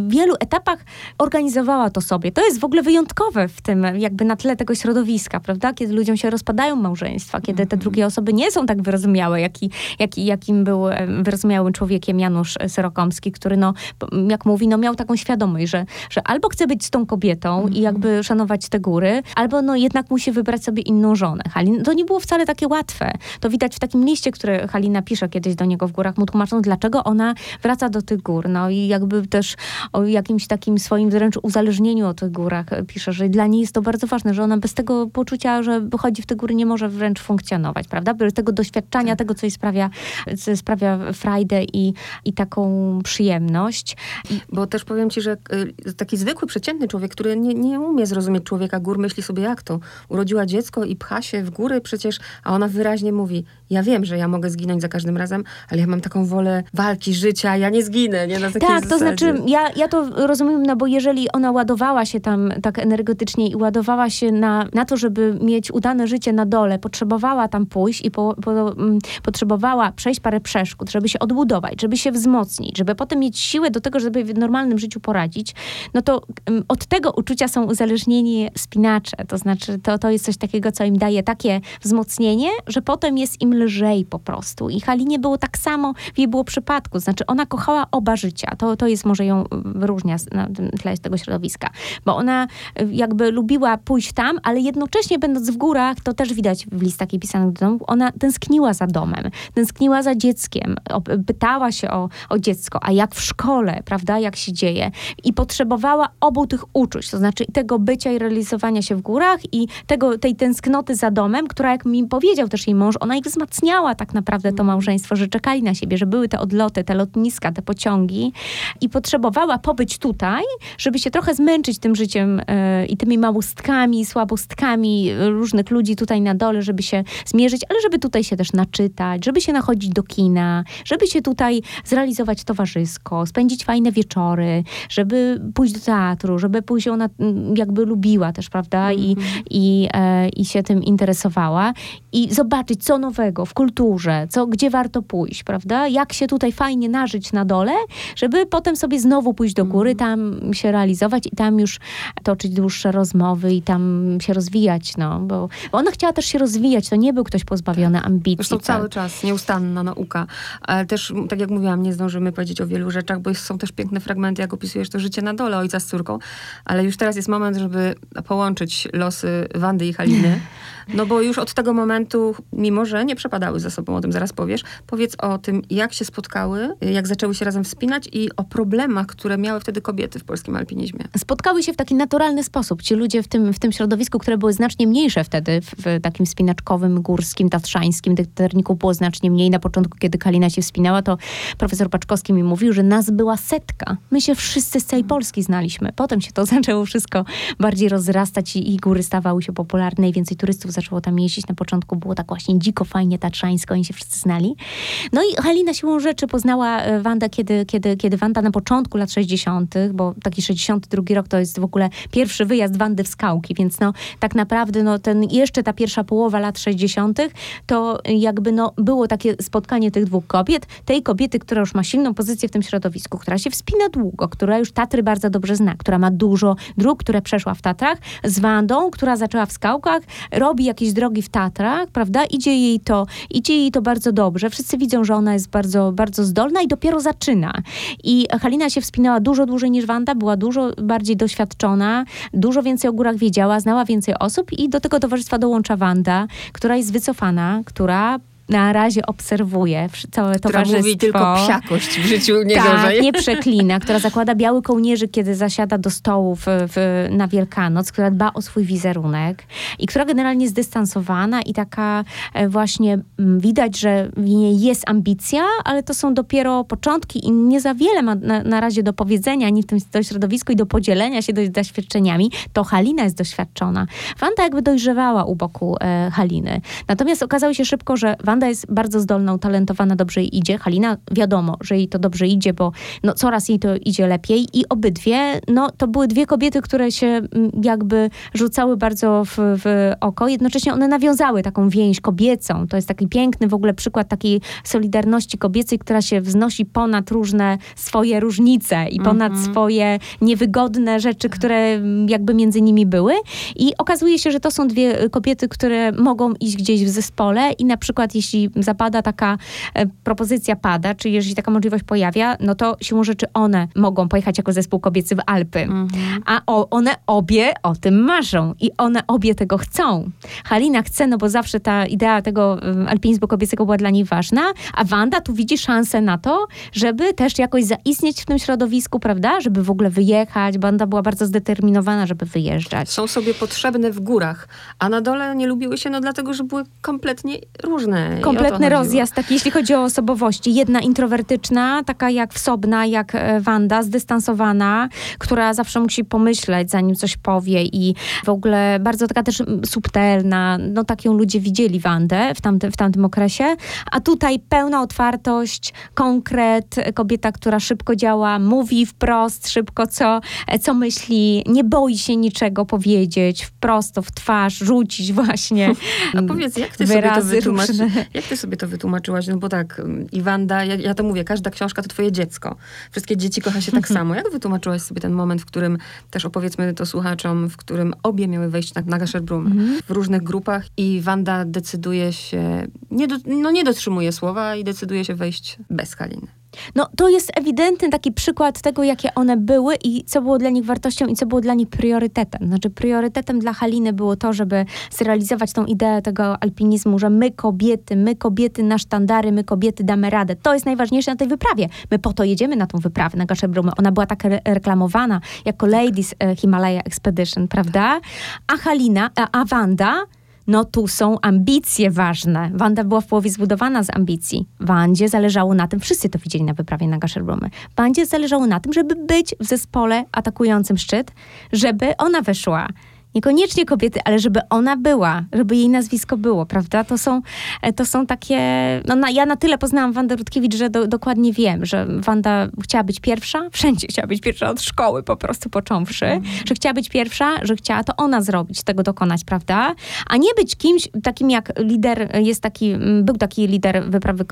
wielu etapach organizowała to sobie. To jest w ogóle wyjątkowe w tym, jakby na tle tego środowiska, prawda? Kiedy ludziom się rozpadają małżeństwa, kiedy Mhm. te drugie osoby nie są tak wyrozumiałe, jaki, jaki, jakim był e, wyrozumiałym człowiekiem Janusz Serokomski, który no, jak mówi, no miał taką świadomość, że, że albo chce być z tą kobietą Mhm. i jakby szanować te góry, albo no jednak musi wybrać sobie inną żonę. Halin, to nie było wcale takie łatwe. To widać w takim liście, który Halina pisze kiedyś do niego w górach, mu tłumacząc, dlaczego ona wraca do tych gór. No i jakby też o jakimś takim swoim wręcz uzależnieniu od tych górach e, pisze, że dla niej jest to bardzo ważne, że ona bez tego poczucia, że chodzi w te góry, nie może wręcz funkcjonować, prawda? Bez tego doświadczenia, tego, co jej sprawia, sprawia frajdę i, i taką przyjemność. Bo też powiem ci, że y, taki zwykły, przeciętny człowiek, który nie, nie umie zrozumieć człowieka gór, myśli sobie, jak to? Urodziła dziecko i pcha się w góry przecież, a ona wyraźnie mówi, ja wiem, że ja mogę zginąć za każdym razem, ale ja mam taką wolę walki, życia, ja nie zginę, nie? Na takiej Tak, to zasadzie. znaczy, ja, ja to rozumiem, no bo jeżeli ona ładowała się tam tak energetycznie i ładowała się na, na to, żeby mieć udane życie na dole, potrzebowała tam pójść i po, po, mm, potrzebowała przejść parę przeszkód, żeby się odbudować, żeby się wzmocnić, żeby potem mieć siłę do tego, żeby w normalnym życiu poradzić, no to mm, od tego uczucia są uzależnieni spinacze. To znaczy, to, to jest coś takiego, co im daje takie wzmocnienie, że potem jest im lżej po prostu. I Halinie było tak samo w jej było przypadku. Znaczy, ona kochała oba życia. To, to jest może ją wyróżnia z- na tle tego środowiska. Bo ona y, jakby lubiła pójść tam, ale jednocześnie będąc w górach, to też widać w listach i pisanych do domu, ona tęskniła za domem, tęskniła za dzieckiem, o- pytała się o, o dziecko, a jak w szkole, prawda, jak się dzieje. I potrzebowała obu tych uczuć, to znaczy tego bycia i realizowania się w górach i tego, tej tęsknoty za domem, która jak mi powiedział też jej mąż, ona ich wzmacniała tak naprawdę to małżeństwo, że czekali na siebie, że były te odloty, te lotniska, te pociągi i potrzebowała pobyć tutaj, żeby się trochę zmęczyć tym życiem e, i tymi małostkami, słabostkami różnych ludzi tutaj na dole, żeby się zmierzyć, ale żeby tutaj się też naczytać, żeby się nachodzić do kina, żeby się tutaj zrealizować towarzysko, spędzić fajne wieczory, żeby pójść do teatru, żeby pójść ona mm, jakby lubiła też, prawda, I, i, e, i się tym interesowała i zobaczyć, co nowego w kulturze, co, gdzie warto pójść, prawda, jak się tutaj fajnie nażyć na dole, żeby potem sobie znowu pójść do góry, tam się realizować i tam już toczyć dłuższe rozmowy i tam się rozwijać, no, bo, bo ona chciała też się rozwijać, to nie był ktoś pozbawiony ambicji. Zresztą tak. cały czas nieustanna nauka. Ale też, tak jak mówiłam, nie zdążymy powiedzieć o wielu rzeczach, bo są też piękne fragmenty, jak opisujesz to życie na dole ojca z córką. Ale już teraz jest moment, żeby połączyć losy Wandy i Haliny. No bo już od tego momentu, mimo że nie przepadały ze sobą, o tym zaraz powiesz, powiedz o tym, jak się spotkały, jak zaczęły się razem wspinać i o problemach, które miały wtedy kobiety w polskim alpinizmie. spotkały się w taki naturalny sposób. Ci ludzie w tym, w tym środowisku, które były znacznie mniejsze wtedy, w, w takim wspinaczkowym, górskim, tatrzańskim, tych terników było znacznie mniej. Na początku, kiedy Kalina się wspinała, to profesor Paczkowski mi mówił, że nas była setka. My się wszyscy z całej Polski znaliśmy. Potem się to zaczęło wszystko bardziej rozrastać i, i góry stawały się popularne i więcej turystów zaczęło tam jeździć. Na początku było tak właśnie dziko, fajnie, tatrzańsko, oni się wszyscy znali. No i Halina siłą rzeczy poznała e, Wandę, kiedy, kiedy, kiedy Wanda na początku lat 60., bo taki 62 rok to jest w ogóle pierwszy wyjazd Wandy w skałki, więc no tak naprawdę no, ten, jeszcze ta pierwsza połowa lat 60., to jakby no, było takie spotkanie tych dwóch kobiet. Tej kobiety, która już ma silną pozycję w tym środowisku, która się wspina długo, która już Tatry bardzo dobrze zna, która ma dużo dróg, które przeszła w Tatrach, z Wandą, która zaczęła w skałkach, robi jakieś drogi w Tatrach, prawda? Idzie jej to, idzie jej to bardzo dobrze. Wszyscy widzą, że ona jest bardzo, bardzo zdolna i dopiero zaczyna. I Halina się wspinała dużo dłużej niż Wanda, była dużo bardziej doświadczona, dużo więcej o górach wiedziała, znała więcej osób i do tego towarzystwa dołącza Wanda, która jest wycofana, która na razie obserwuje całe Która towarzystwo. mówi tylko psiakość w życiu, nie gorzej. nie przeklina, która zakłada biały kołnierzyk, kiedy zasiada do stołu w, w, na Wielkanoc, która dba o swój wizerunek i która generalnie jest zdystansowana i taka e, właśnie mm, widać, że w niej jest ambicja, ale to są dopiero początki i nie za wiele ma na, na razie do powiedzenia ani w tym to środowisku i do podzielenia się do, doświadczeniami. To Halina jest doświadczona. Wanda jakby dojrzewała u boku e, Haliny. Natomiast okazało się szybko, że Wanda jest bardzo zdolna, utalentowana, dobrze jej idzie. Halina wiadomo, że jej to dobrze idzie, bo no, coraz jej to idzie lepiej i obydwie, no to były dwie kobiety, które się mm, jakby rzucały bardzo w, w oko. Jednocześnie one nawiązały taką więź kobiecą. To jest taki piękny w ogóle przykład takiej solidarności kobiecej, która się wznosi ponad różne swoje różnice i ponad swoje niewygodne rzeczy, które mm, jakby między nimi były. I okazuje się, że to są dwie kobiety, które mogą iść gdzieś w zespole i na przykład jeśli zapada taka e, propozycja pada, czy jeżeli taka możliwość pojawia, no to siłą rzeczy one mogą pojechać jako zespół kobiecy w Alpy. A o, one obie o tym marzą i one obie tego chcą. Halina chce, no bo zawsze ta idea tego um, alpinizmu kobiecego była dla niej ważna, a Wanda tu widzi szansę na to, żeby też jakoś zaistnieć w tym środowisku, prawda? Żeby w ogóle wyjechać. Wanda była bardzo zdeterminowana, żeby wyjeżdżać. Są sobie potrzebne w górach, a na dole nie lubiły się, no dlatego, że były kompletnie różne To Kompletny rozjazd, tak, jeśli chodzi o osobowości. Jedna introwertyczna, taka jak wsobna, jak e, Wanda, zdystansowana, która zawsze musi pomyśleć, zanim coś powie i w ogóle bardzo taka też subtelna. No tak ją ludzie widzieli Wandę w tamtym, w tamtym okresie. A tutaj pełna otwartość, konkret, kobieta, która szybko działa, mówi wprost, szybko co, e, co myśli, nie boi się niczego powiedzieć, wprost w twarz, rzucić właśnie A powiedz, jak ty, sobie to wyrazy wytłumaczy, różne. Jak ty sobie to wytłumaczyłaś? No bo tak, Iwanda, ja, ja to mówię, każda książka to twoje dziecko. Wszystkie dzieci kocha się tak samo. Jak wytłumaczyłaś sobie ten moment, w którym, też opowiedzmy to słuchaczom, w którym obie miały wejść na, na Gasherbrum Mhm. w różnych grupach i Wanda decyduje się, nie do, no nie dotrzymuje słowa i decyduje się wejść bez Haliny. No to jest ewidentny taki przykład tego, jakie one były i co było dla nich wartością i co było dla nich priorytetem. Znaczy priorytetem dla Haliny było to, żeby zrealizować tą ideę tego alpinizmu, że my kobiety, my kobiety na sztandary, my kobiety damy radę. To jest najważniejsze na tej wyprawie. My po to jedziemy na tą wyprawę, na Gaszebrumy. Ona była tak re- reklamowana jako Ladies e, Himalaya Expedition, prawda? A Halina, a Wanda no tu są ambicje ważne. Wanda była w połowie zbudowana z ambicji. Wandzie zależało na tym, wszyscy to widzieli na wyprawie na Gasherbrumy. Wandzie zależało na tym, żeby być w zespole atakującym szczyt, żeby ona weszła. Niekoniecznie kobiety, ale żeby ona była, żeby jej nazwisko było, prawda? To są, e, to są takie... No na, ja na tyle poznałam Wandę Rutkiewicz, że do, dokładnie wiem, że Wanda chciała być pierwsza, wszędzie chciała być pierwsza od szkoły po prostu począwszy, że chciała być pierwsza, że chciała to ona zrobić, tego dokonać, prawda? A nie być kimś takim jak lider, jest taki, był taki lider wyprawy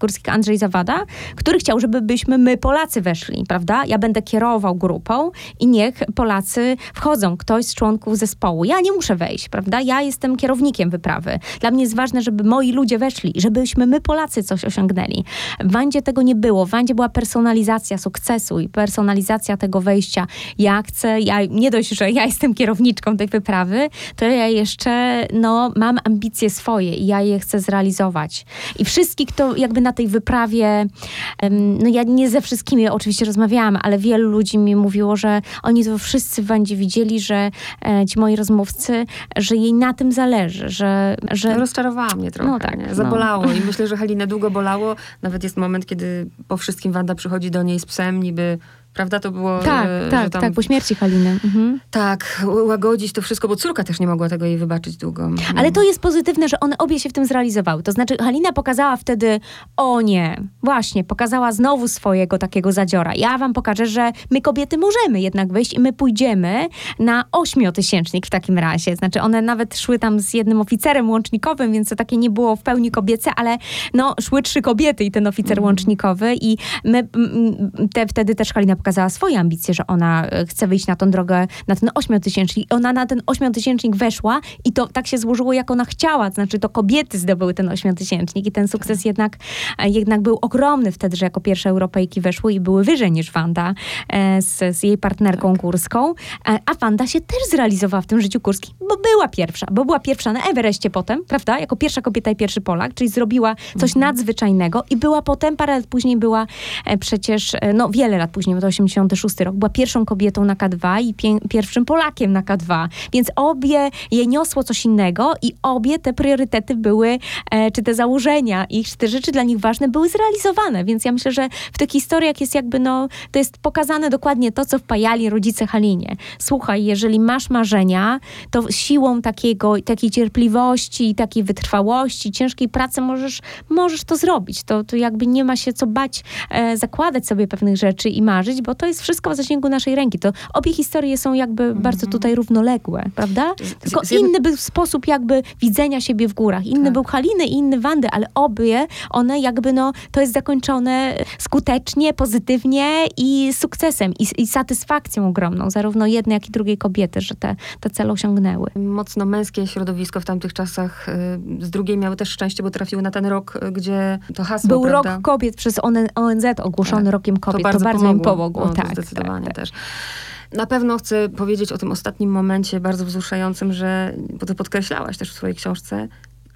górskich Andrzej Zawada, który chciał, żebyśmy my Polacy weszli, prawda? Ja będę kierował grupą i niech Polacy wchodzą, ktoś z członków zespołu. Ja nie muszę wejść, prawda? Ja jestem kierownikiem wyprawy. Dla mnie jest ważne, żeby moi ludzie weszli, żebyśmy my Polacy coś osiągnęli. W Wandzie tego nie było. W Wandzie była personalizacja sukcesu i personalizacja tego wejścia. Ja chcę, ja nie dość, że ja jestem kierowniczką tej wyprawy, to ja jeszcze no, mam ambicje swoje i ja je chcę zrealizować. I wszystkich, kto jakby na tej wyprawie, no ja nie ze wszystkimi oczywiście rozmawiałam, ale wielu ludzi mi mówiło, że oni to wszyscy w Wandzie widzieli, że e, ci moi rozmówcy, że jej na tym zależy, że... że Rozczarowała mnie trochę. No tak, nie? no. Zabolało i myślę, że Halinę długo bolało. Nawet jest moment, kiedy po wszystkim Wanda przychodzi do niej z psem, niby, prawda, to było, tak, że, tak, że tam, tak, po śmierci Haliny. Mhm. tak, łagodzić to wszystko, bo córka też nie mogła tego jej wybaczyć długo. Ale to jest pozytywne, że one obie się w tym zrealizowały. To znaczy, Halina pokazała wtedy, o nie, właśnie, pokazała znowu swojego takiego zadziora. Ja wam pokażę, że my kobiety możemy jednak wyjść i my pójdziemy na ośmiotysięcznik w takim razie. Znaczy, one nawet szły tam z jednym oficerem łącznikowym, więc to takie nie było w pełni kobiece, ale no, szły trzy kobiety i ten oficer łącznikowy i my te, wtedy też Halina pokazała swoje ambicje, że ona e, chce wyjść na tą drogę, na ten ośmiotysięcznik. I ona na ten ośmiotysięcznik weszła i to tak się złożyło, jak ona chciała. Znaczy, to kobiety zdobyły ten ośmiotysięcznik i ten sukces jednak, e, jednak był ogromny wtedy, że jako pierwsze Europejki weszły i były wyżej niż Wanda e, z, z jej partnerką górską. E, a Wanda się też zrealizowała w tym życiu górskim, bo była pierwsza, bo była pierwsza na Everestie potem, prawda? Jako pierwsza kobieta i pierwszy Polak, czyli zrobiła coś nadzwyczajnego i była potem, parę lat później była przecież, no wiele lat później, bo to 86 rok, była pierwszą kobietą na K2 i pię- pierwszym Polakiem na K2. Więc obie je niosło coś innego i obie te priorytety były, e, czy te założenia ich, czy te rzeczy dla nich ważne, były zrealizowane. Więc ja myślę, że w tych historiach jest jakby, no, to jest pokazane dokładnie to, co wpajali rodzice Halinie. Słuchaj, jeżeli masz marzenia, to siłą takiego, takiej cierpliwości, takiej wytrwałości, ciężkiej pracy możesz, możesz to zrobić. To, to jakby nie ma się co bać, e, zakładać sobie pewnych rzeczy i marzyć, bo to jest wszystko w zasięgu naszej ręki. To obie historie są jakby bardzo tutaj równoległe, prawda? Tylko z jednej- inny był sposób jakby widzenia siebie w górach. Inny Tak. był Haliny i inny Wandy, ale obie one jakby no, to jest zakończone skutecznie, pozytywnie i sukcesem i, i satysfakcją ogromną, zarówno jednej, jak i drugiej kobiety, że te, te cele osiągnęły. Mocno męskie środowisko w tamtych czasach. y, Z drugiej miały też szczęście, bo trafiły na ten rok, gdzie to hasło, Był prawda? rok kobiet przez ONZ ogłoszony Tak. rokiem kobiet. To bardzo, im pomogło. No, to tak, zdecydowanie tak, tak. też. Na pewno chcę powiedzieć o tym ostatnim momencie bardzo wzruszającym, że, bo to podkreślałaś też w swojej książce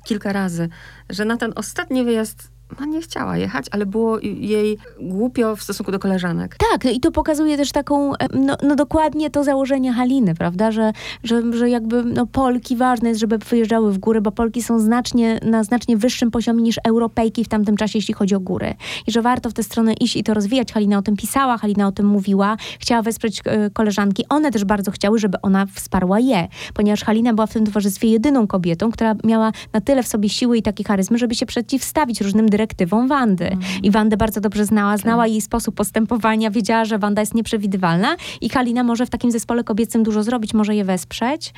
kilka razy, że na ten ostatni wyjazd no nie chciała jechać, ale było jej głupio w stosunku do koleżanek. Tak, i to pokazuje też taką, no, no dokładnie to założenie Haliny, prawda, że, że, że jakby no, Polki ważne jest, żeby wyjeżdżały w góry, bo Polki są znacznie, na znacznie wyższym poziomie niż Europejki w tamtym czasie, jeśli chodzi o góry. I że warto w tę stronę iść i to rozwijać. Halina o tym pisała, Halina o tym mówiła, chciała wesprzeć e, koleżanki. One też bardzo chciały, żeby ona wsparła je, ponieważ Halina była w tym towarzystwie jedyną kobietą, która miała na tyle w sobie siły i takiej charyzmy, żeby się przeciwstawić różnym dyrektywom Wandy. Mm. I Wandę bardzo dobrze znała, znała tak. jej sposób postępowania, wiedziała, że Wanda jest nieprzewidywalna i Halina może w takim zespole kobiecym dużo zrobić, może je wesprzeć.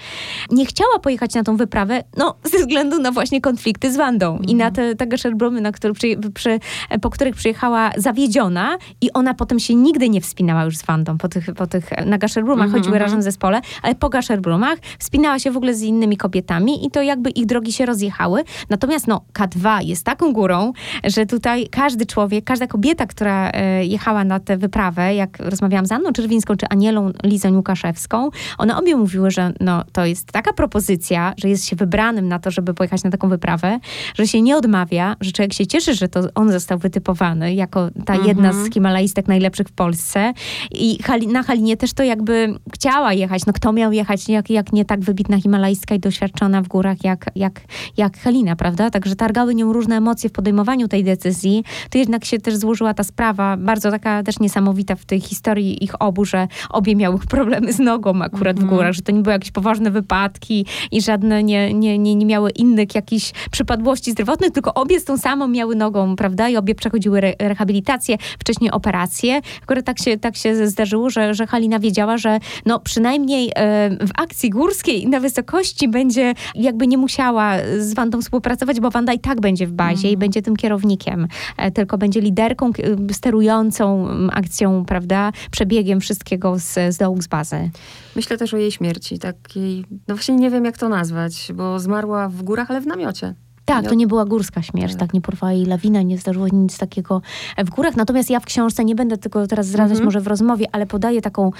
Nie chciała pojechać na tą wyprawę, no ze względu na właśnie konflikty z Wandą mm. i na te, te na który przy, przy, po których przyjechała zawiedziona i ona potem się nigdy nie wspinała już z Wandą po tych, po tych na Gasherbrumach, mm -hmm. chodziły razem w zespole, ale po Gasherbrumach wspinała się w ogóle z innymi kobietami i to jakby ich drogi się rozjechały. Natomiast no, K2 jest taką górą, że tutaj każdy człowiek, każda kobieta, która e, jechała na tę wyprawę, jak rozmawiałam z Anną Czerwińską czy Anielą Lizą Łukaszewską, one obie mówiły, że no, to jest taka propozycja, że jest się wybranym na to, żeby pojechać na taką wyprawę, że się nie odmawia, że człowiek się cieszy, że to on został wytypowany jako ta jedna z mhm. himalajstek najlepszych w Polsce. I na Halinie też to jakby chciała jechać. No kto miał jechać, jak, jak nie tak wybitna himalajstka i doświadczona w górach jak, jak, jak Halina, prawda? Także targały nią różne emocje w podejmowaniu tej decyzji. To jednak się też złożyła ta sprawa, bardzo taka też niesamowita w tej historii ich obu, że obie miały problemy z nogą akurat w mhm. górach, że to nie były jakieś poważne wypadki i żadne nie, nie, nie, nie miały innych jakichś przypadłości zdrowotnych, tylko obie z tą samą miały nogą, prawda? I obie przechodziły re rehabilitację, wcześniej operację. Akurat tak się, tak się zdarzyło, że, że Halina wiedziała, że no przynajmniej e, w akcji górskiej na wysokości będzie jakby nie musiała z Wandą współpracować, bo Wanda i tak będzie w bazie mm. i będzie tym kierownikiem, e, tylko będzie liderką sterującą akcją, prawda, przebiegiem wszystkiego z, z dołu z bazy. Myślę też o jej śmierci, takiej, no właśnie nie wiem jak to nazwać, bo zmarła w górach, ale w namiocie. Tak, to nie była górska śmierć, tak. tak, nie porwała jej lawina, nie zdarzyło nic takiego w górach. Natomiast ja w książce, nie będę tego teraz zdradzać mm -hmm. może w rozmowie, ale podaję taką,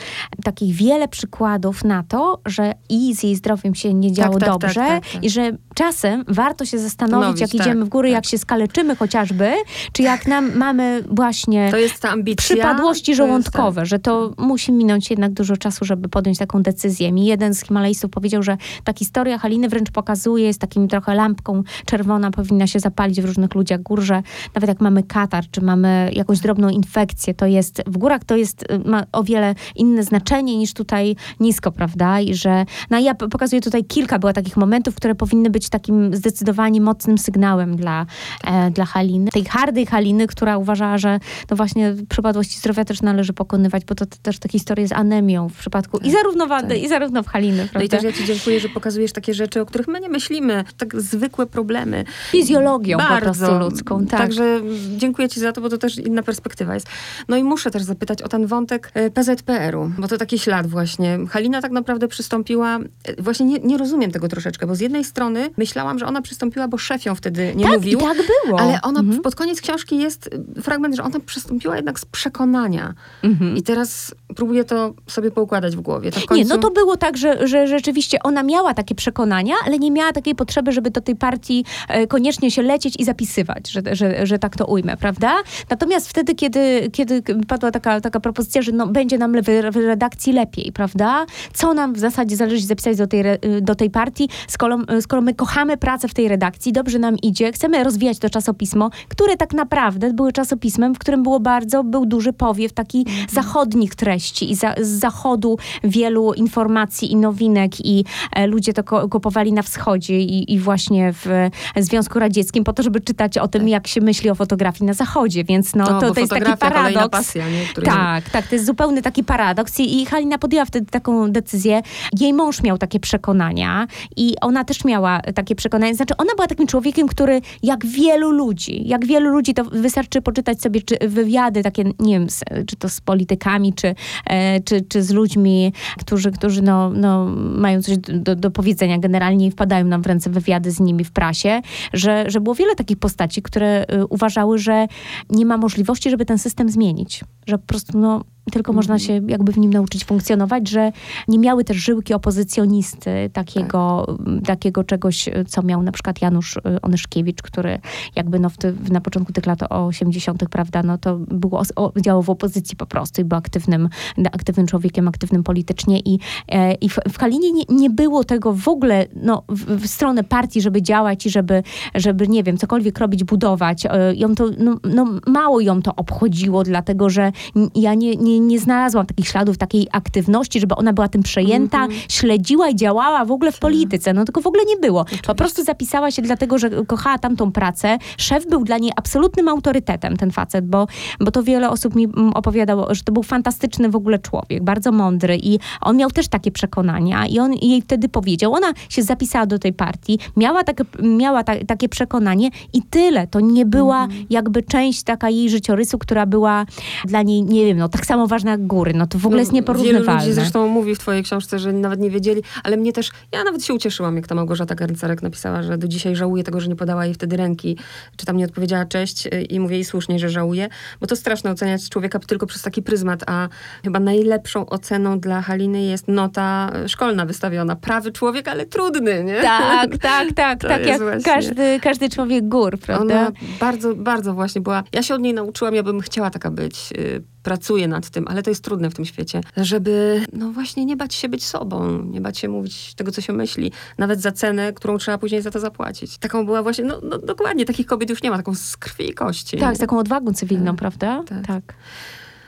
takich wiele przykładów na to, że i z jej zdrowiem się nie działo tak, tak, dobrze tak, tak, i że czasem warto się zastanowić, jak idziemy w góry, jak się skaleczymy chociażby, czy jak nam mamy właśnie to jest ta ambicja, przypadłości żołądkowe, to że to musi minąć jednak dużo czasu, żeby podjąć taką decyzję. Mi jeden z Himalajstów powiedział, że ta historia Haliny wręcz pokazuje, jest takim trochę lampką czerwona powinna się zapalić w różnych ludziach gór, że nawet jak mamy katar, czy mamy jakąś drobną infekcję, to jest, w górach to jest, y, ma o wiele inne znaczenie niż tutaj nisko, prawda? I że, no ja pokazuję tutaj kilka było takich momentów, które powinny być takim zdecydowanie mocnym sygnałem dla, e, dla Haliny. Tej hardej Haliny, która uważała, że no właśnie przypadłości zdrowia też należy pokonywać, bo to, to też te historie z anemią w przypadku tak, i zarówno Wandy, tak. i zarówno w Haliny, prawda? No i też ja ci dziękuję, że pokazujesz takie rzeczy, o których my nie myślimy. Tak zwykłe problemy fizjologią Bardzo. po prostu ludzką. Tak. Także dziękuję ci za to, bo to też inna perspektywa jest. No i muszę też zapytać o ten wątek e, PZPR-u, bo to taki ślad właśnie. Halina tak naprawdę przystąpiła, e, właśnie nie, nie rozumiem tego troszeczkę, bo z jednej strony myślałam, że ona przystąpiła, bo szef ją wtedy nie tak, mówił. tak było. Ale ona mhm. pod koniec książki jest fragment, że ona przystąpiła jednak z przekonania. Mhm. I teraz próbuję to sobie poukładać w głowie. To w końcu... Nie, no to było tak, że, że rzeczywiście ona miała takie przekonania, ale nie miała takiej potrzeby, żeby do tej partii e, koniecznie się lecieć i zapisywać, że, że, że tak to ujmę, prawda? Natomiast wtedy, kiedy, kiedy padła taka, taka propozycja, że no, będzie nam w redakcji lepiej, prawda? Co nam w zasadzie zależy zapisać do tej, do tej partii, skoro, skoro my kochamy pracę w tej redakcji, dobrze nam idzie, chcemy rozwijać to czasopismo, które tak naprawdę były czasopismem, w którym było bardzo, był duży powiew taki mhm. zachodnich treści i za, z zachodu wielu informacji i nowinek i e, ludzie to kupowali na wschodzie i, i właśnie w Związku Radzieckim po to, żeby czytać o tym, tak. jak się myśli o fotografii na zachodzie, więc no, no to, to jest taki paradoks. Pasja? Tak, tak, to jest zupełny taki paradoks I, i Halina podjęła wtedy taką decyzję. Jej mąż miał takie przekonania i ona też miała takie przekonania. Znaczy, ona była takim człowiekiem, który jak wielu ludzi, jak wielu ludzi, to wystarczy poczytać sobie czy wywiady takie, nie wiem, czy to z politykami, czy, e, czy, czy z ludźmi, którzy, którzy no, no, mają coś do, do powiedzenia generalnie i wpadają nam w ręce wywiady z nimi w prasie, że, że było wiele takich postaci, które y, uważały, że nie ma możliwości, żeby ten system zmienić. Że po prostu no, tylko można się jakby w nim nauczyć funkcjonować, że nie miały też żyłki opozycjonisty, takiego, takiego czegoś, co miał na przykład Janusz y, Onyszkiewicz, który jakby no w ty, na początku tych lat 80., prawda, no to było, działał w opozycji po prostu i był aktywnym, aktywnym człowiekiem, aktywnym politycznie i, e, i w, w Kalinie nie, nie było tego w ogóle no, w, w stronę partii, żeby działać i żeby, żeby, nie wiem, cokolwiek robić, budować. E, ją to, no, no mało ją to obchodziło, dlatego że ja nie, nie, nie znalazłam takich śladów takiej aktywności, żeby ona była tym przejęta, mm -hmm. śledziła i działała w ogóle w tak. polityce. No tego w ogóle nie było. Oczywiście. Po prostu zapisała się dlatego, że kochała tamtą pracę. Szef był dla niej absolutnym autorytetem, ten facet, bo, bo to wiele osób mi opowiadało, że to był fantastyczny w ogóle człowiek, bardzo mądry i on miał też takie przekonania i on jej wtedy powiedział, ona się zapisała do tej partii, miała, tak, miała ta, takie przekonanie i tyle. To nie była mm -hmm. jakby część taka jej życiorysu, która była dla niej, nie wiem, no tak samo ważna jak góry. No to w ogóle no, jest nieporównywalne. Wielu ludzi zresztą mówi w twojej książce, że nawet nie wiedzieli, ale mnie też, ja nawet się ucieszyłam, jak ta Małgorzata Garncarek napisała, że do dzisiaj żałuje tego, że nie podała jej wtedy ręki, czy tam nie odpowiedziała cześć y, i mówię jej słusznie, że żałuje, bo to straszne oceniać człowieka tylko przez taki pryzmat, a chyba najlepszą oceną dla Haliny jest nota szkolna wystawiona. Prawy człowiek, ale trudny, nie? Tak, tak, tak, tak jak właśnie... każdy, każdy człowiek gór, prawda? Ona bardzo, bardzo właśnie była, ja się od niej nauczyłam, ja bym chciała taka być, y, pracuję nad tym, ale to jest trudne w tym świecie, żeby no właśnie nie bać się być sobą, nie bać się mówić tego, co się myśli, nawet za cenę, którą trzeba później za to zapłacić. Taką była właśnie, no, no dokładnie, takich kobiet już nie ma, taką z krwi i kości. Tak, z taką odwagą cywilną, tak, prawda? tak. tak.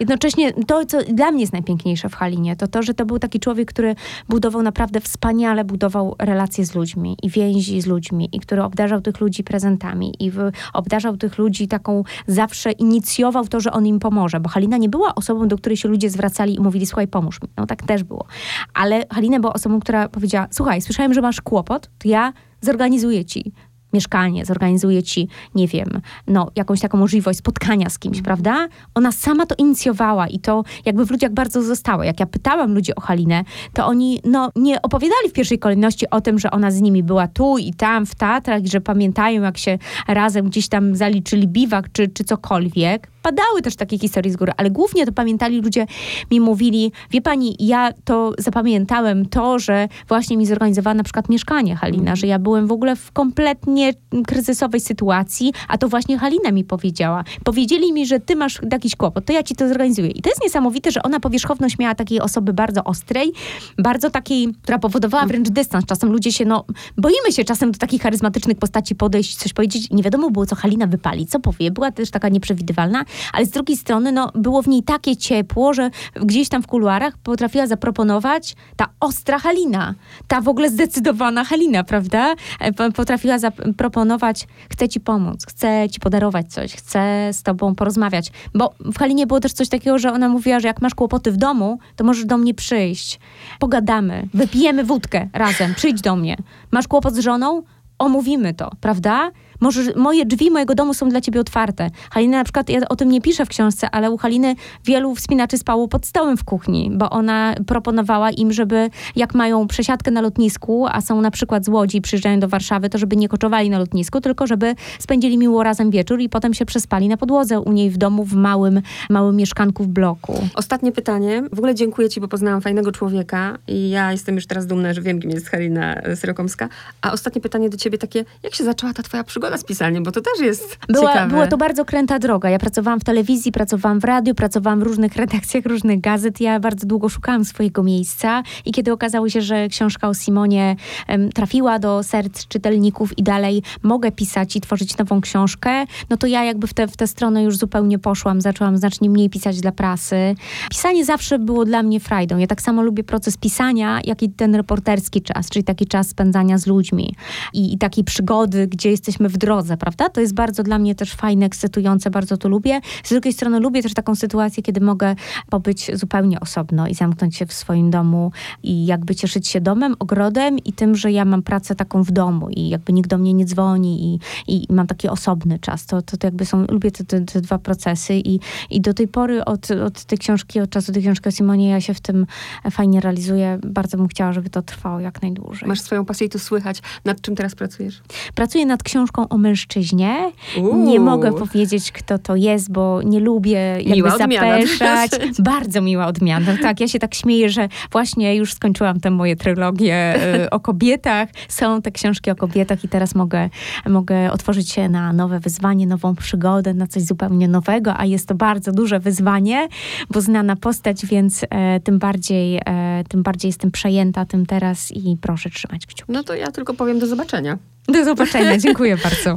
Jednocześnie to, co dla mnie jest najpiękniejsze w Halinie, to to, że to był taki człowiek, który budował naprawdę wspaniale, budował relacje z ludźmi i więzi z ludźmi i który obdarzał tych ludzi prezentami i w, obdarzał tych ludzi taką, zawsze inicjował to, że on im pomoże, bo Halina nie była osobą, do której się ludzie zwracali i mówili, słuchaj, pomóż mi. No tak też było. Ale Halina była osobą, która powiedziała, słuchaj, słyszałem, że masz kłopot, to ja zorganizuję ci mieszkanie, zorganizuje ci, nie wiem, no, jakąś taką możliwość spotkania z kimś, prawda? Ona sama to inicjowała i to jakby w ludziach bardzo zostało. Jak ja pytałam ludzi o Halinę, to oni, no, nie opowiadali w pierwszej kolejności o tym, że ona z nimi była tu i tam w Tatrach i że pamiętają, jak się razem gdzieś tam zaliczyli biwak czy, czy cokolwiek padały też takie historie z góry, ale głównie to pamiętali ludzie, mi mówili, wie pani, ja to zapamiętałem to, że właśnie mi zorganizowała na przykład mieszkanie Halina, mm. że ja byłem w ogóle w kompletnie kryzysowej sytuacji, a to właśnie Halina mi powiedziała. Powiedzieli mi, że ty masz jakiś kłopot, to ja ci to zorganizuję. I to jest niesamowite, że ona powierzchowność miała takiej osoby bardzo ostrej, bardzo takiej, która powodowała wręcz dystans. Czasem ludzie się, no, boimy się czasem do takich charyzmatycznych postaci podejść, coś powiedzieć. Nie wiadomo było, co Halina wypali, co powie. Była też taka nieprzewidywalna, ale z drugiej strony no, było w niej takie ciepło, że gdzieś tam w kuluarach potrafiła zaproponować ta ostra Halina, ta w ogóle zdecydowana Halina, prawda? E, potrafiła zaproponować, chcę ci pomóc, chcę ci podarować coś, chcę z tobą porozmawiać, bo w Halinie było też coś takiego, że ona mówiła, że jak masz kłopoty w domu, to możesz do mnie przyjść, pogadamy, wypijemy wódkę razem, przyjdź do mnie. Masz kłopot z żoną? Omówimy to, prawda? Może moje drzwi mojego domu są dla ciebie otwarte. Halina na przykład, ja o tym nie piszę w książce, ale u Haliny wielu wspinaczy spało pod stołem w kuchni, bo ona proponowała im, żeby jak mają przesiadkę na lotnisku, a są na przykład z Łodzi przyjeżdżają do Warszawy, to żeby nie koczowali na lotnisku, tylko żeby spędzili miło razem wieczór i potem się przespali na podłodze u niej w domu w małym, małym mieszkanku w bloku. Ostatnie pytanie. W ogóle dziękuję ci, bo poznałam fajnego człowieka i ja jestem już teraz dumna, że wiem, kim jest Halina Syrokomska. A ostatnie pytanie do ciebie takie, jak się zaczęła ta twoja przygoda z pisaniem, bo to też jest była, ciekawe. Była to bardzo kręta droga. Ja pracowałam w telewizji, pracowałam w radiu, pracowałam w różnych redakcjach różnych gazet. Ja bardzo długo szukałam swojego miejsca i kiedy okazało się, że książka o Simonie um, trafiła do serc czytelników i dalej mogę pisać i tworzyć nową książkę, no to ja jakby w, te, w tę stronę już zupełnie poszłam. Zaczęłam znacznie mniej pisać dla prasy. Pisanie zawsze było dla mnie frajdą. Ja tak samo lubię proces pisania, jak i ten reporterski czas, czyli taki czas spędzania z ludźmi i, i takiej przygody, gdzie jesteśmy w drodze, prawda? To jest bardzo dla mnie też fajne, ekscytujące, bardzo to lubię. Z drugiej strony lubię też taką sytuację, kiedy mogę pobyć zupełnie osobno i zamknąć się w swoim domu i jakby cieszyć się domem, ogrodem i tym, że ja mam pracę taką w domu i jakby nikt do mnie nie dzwoni i, i mam taki osobny czas. To, to, to jakby są, lubię te, te, te, dwa procesy i, i do tej pory od, od tej książki, od czasu tej książki o Simonie ja się w tym fajnie realizuję. Bardzo bym chciała, żeby to trwało jak najdłużej. Masz swoją pasję i to słychać. Nad czym teraz pracujesz? Pracuję nad książką o mężczyźnie. Uuu. Nie mogę powiedzieć, kto to jest, bo nie lubię jakby Miła zapeszać. dosyć. Bardzo miła odmiana. Tak, ja się tak śmieję, że właśnie już skończyłam tę moje trylogię y, o kobietach. Są te książki o kobietach i teraz mogę, mogę otworzyć się na nowe wyzwanie, nową przygodę, na coś zupełnie nowego, a jest to bardzo duże wyzwanie, bo znana postać, więc e, tym, bardziej, e, tym bardziej jestem przejęta tym teraz i proszę trzymać kciuki. No to ja tylko powiem do zobaczenia. Do zobaczenia, dziękuję bardzo.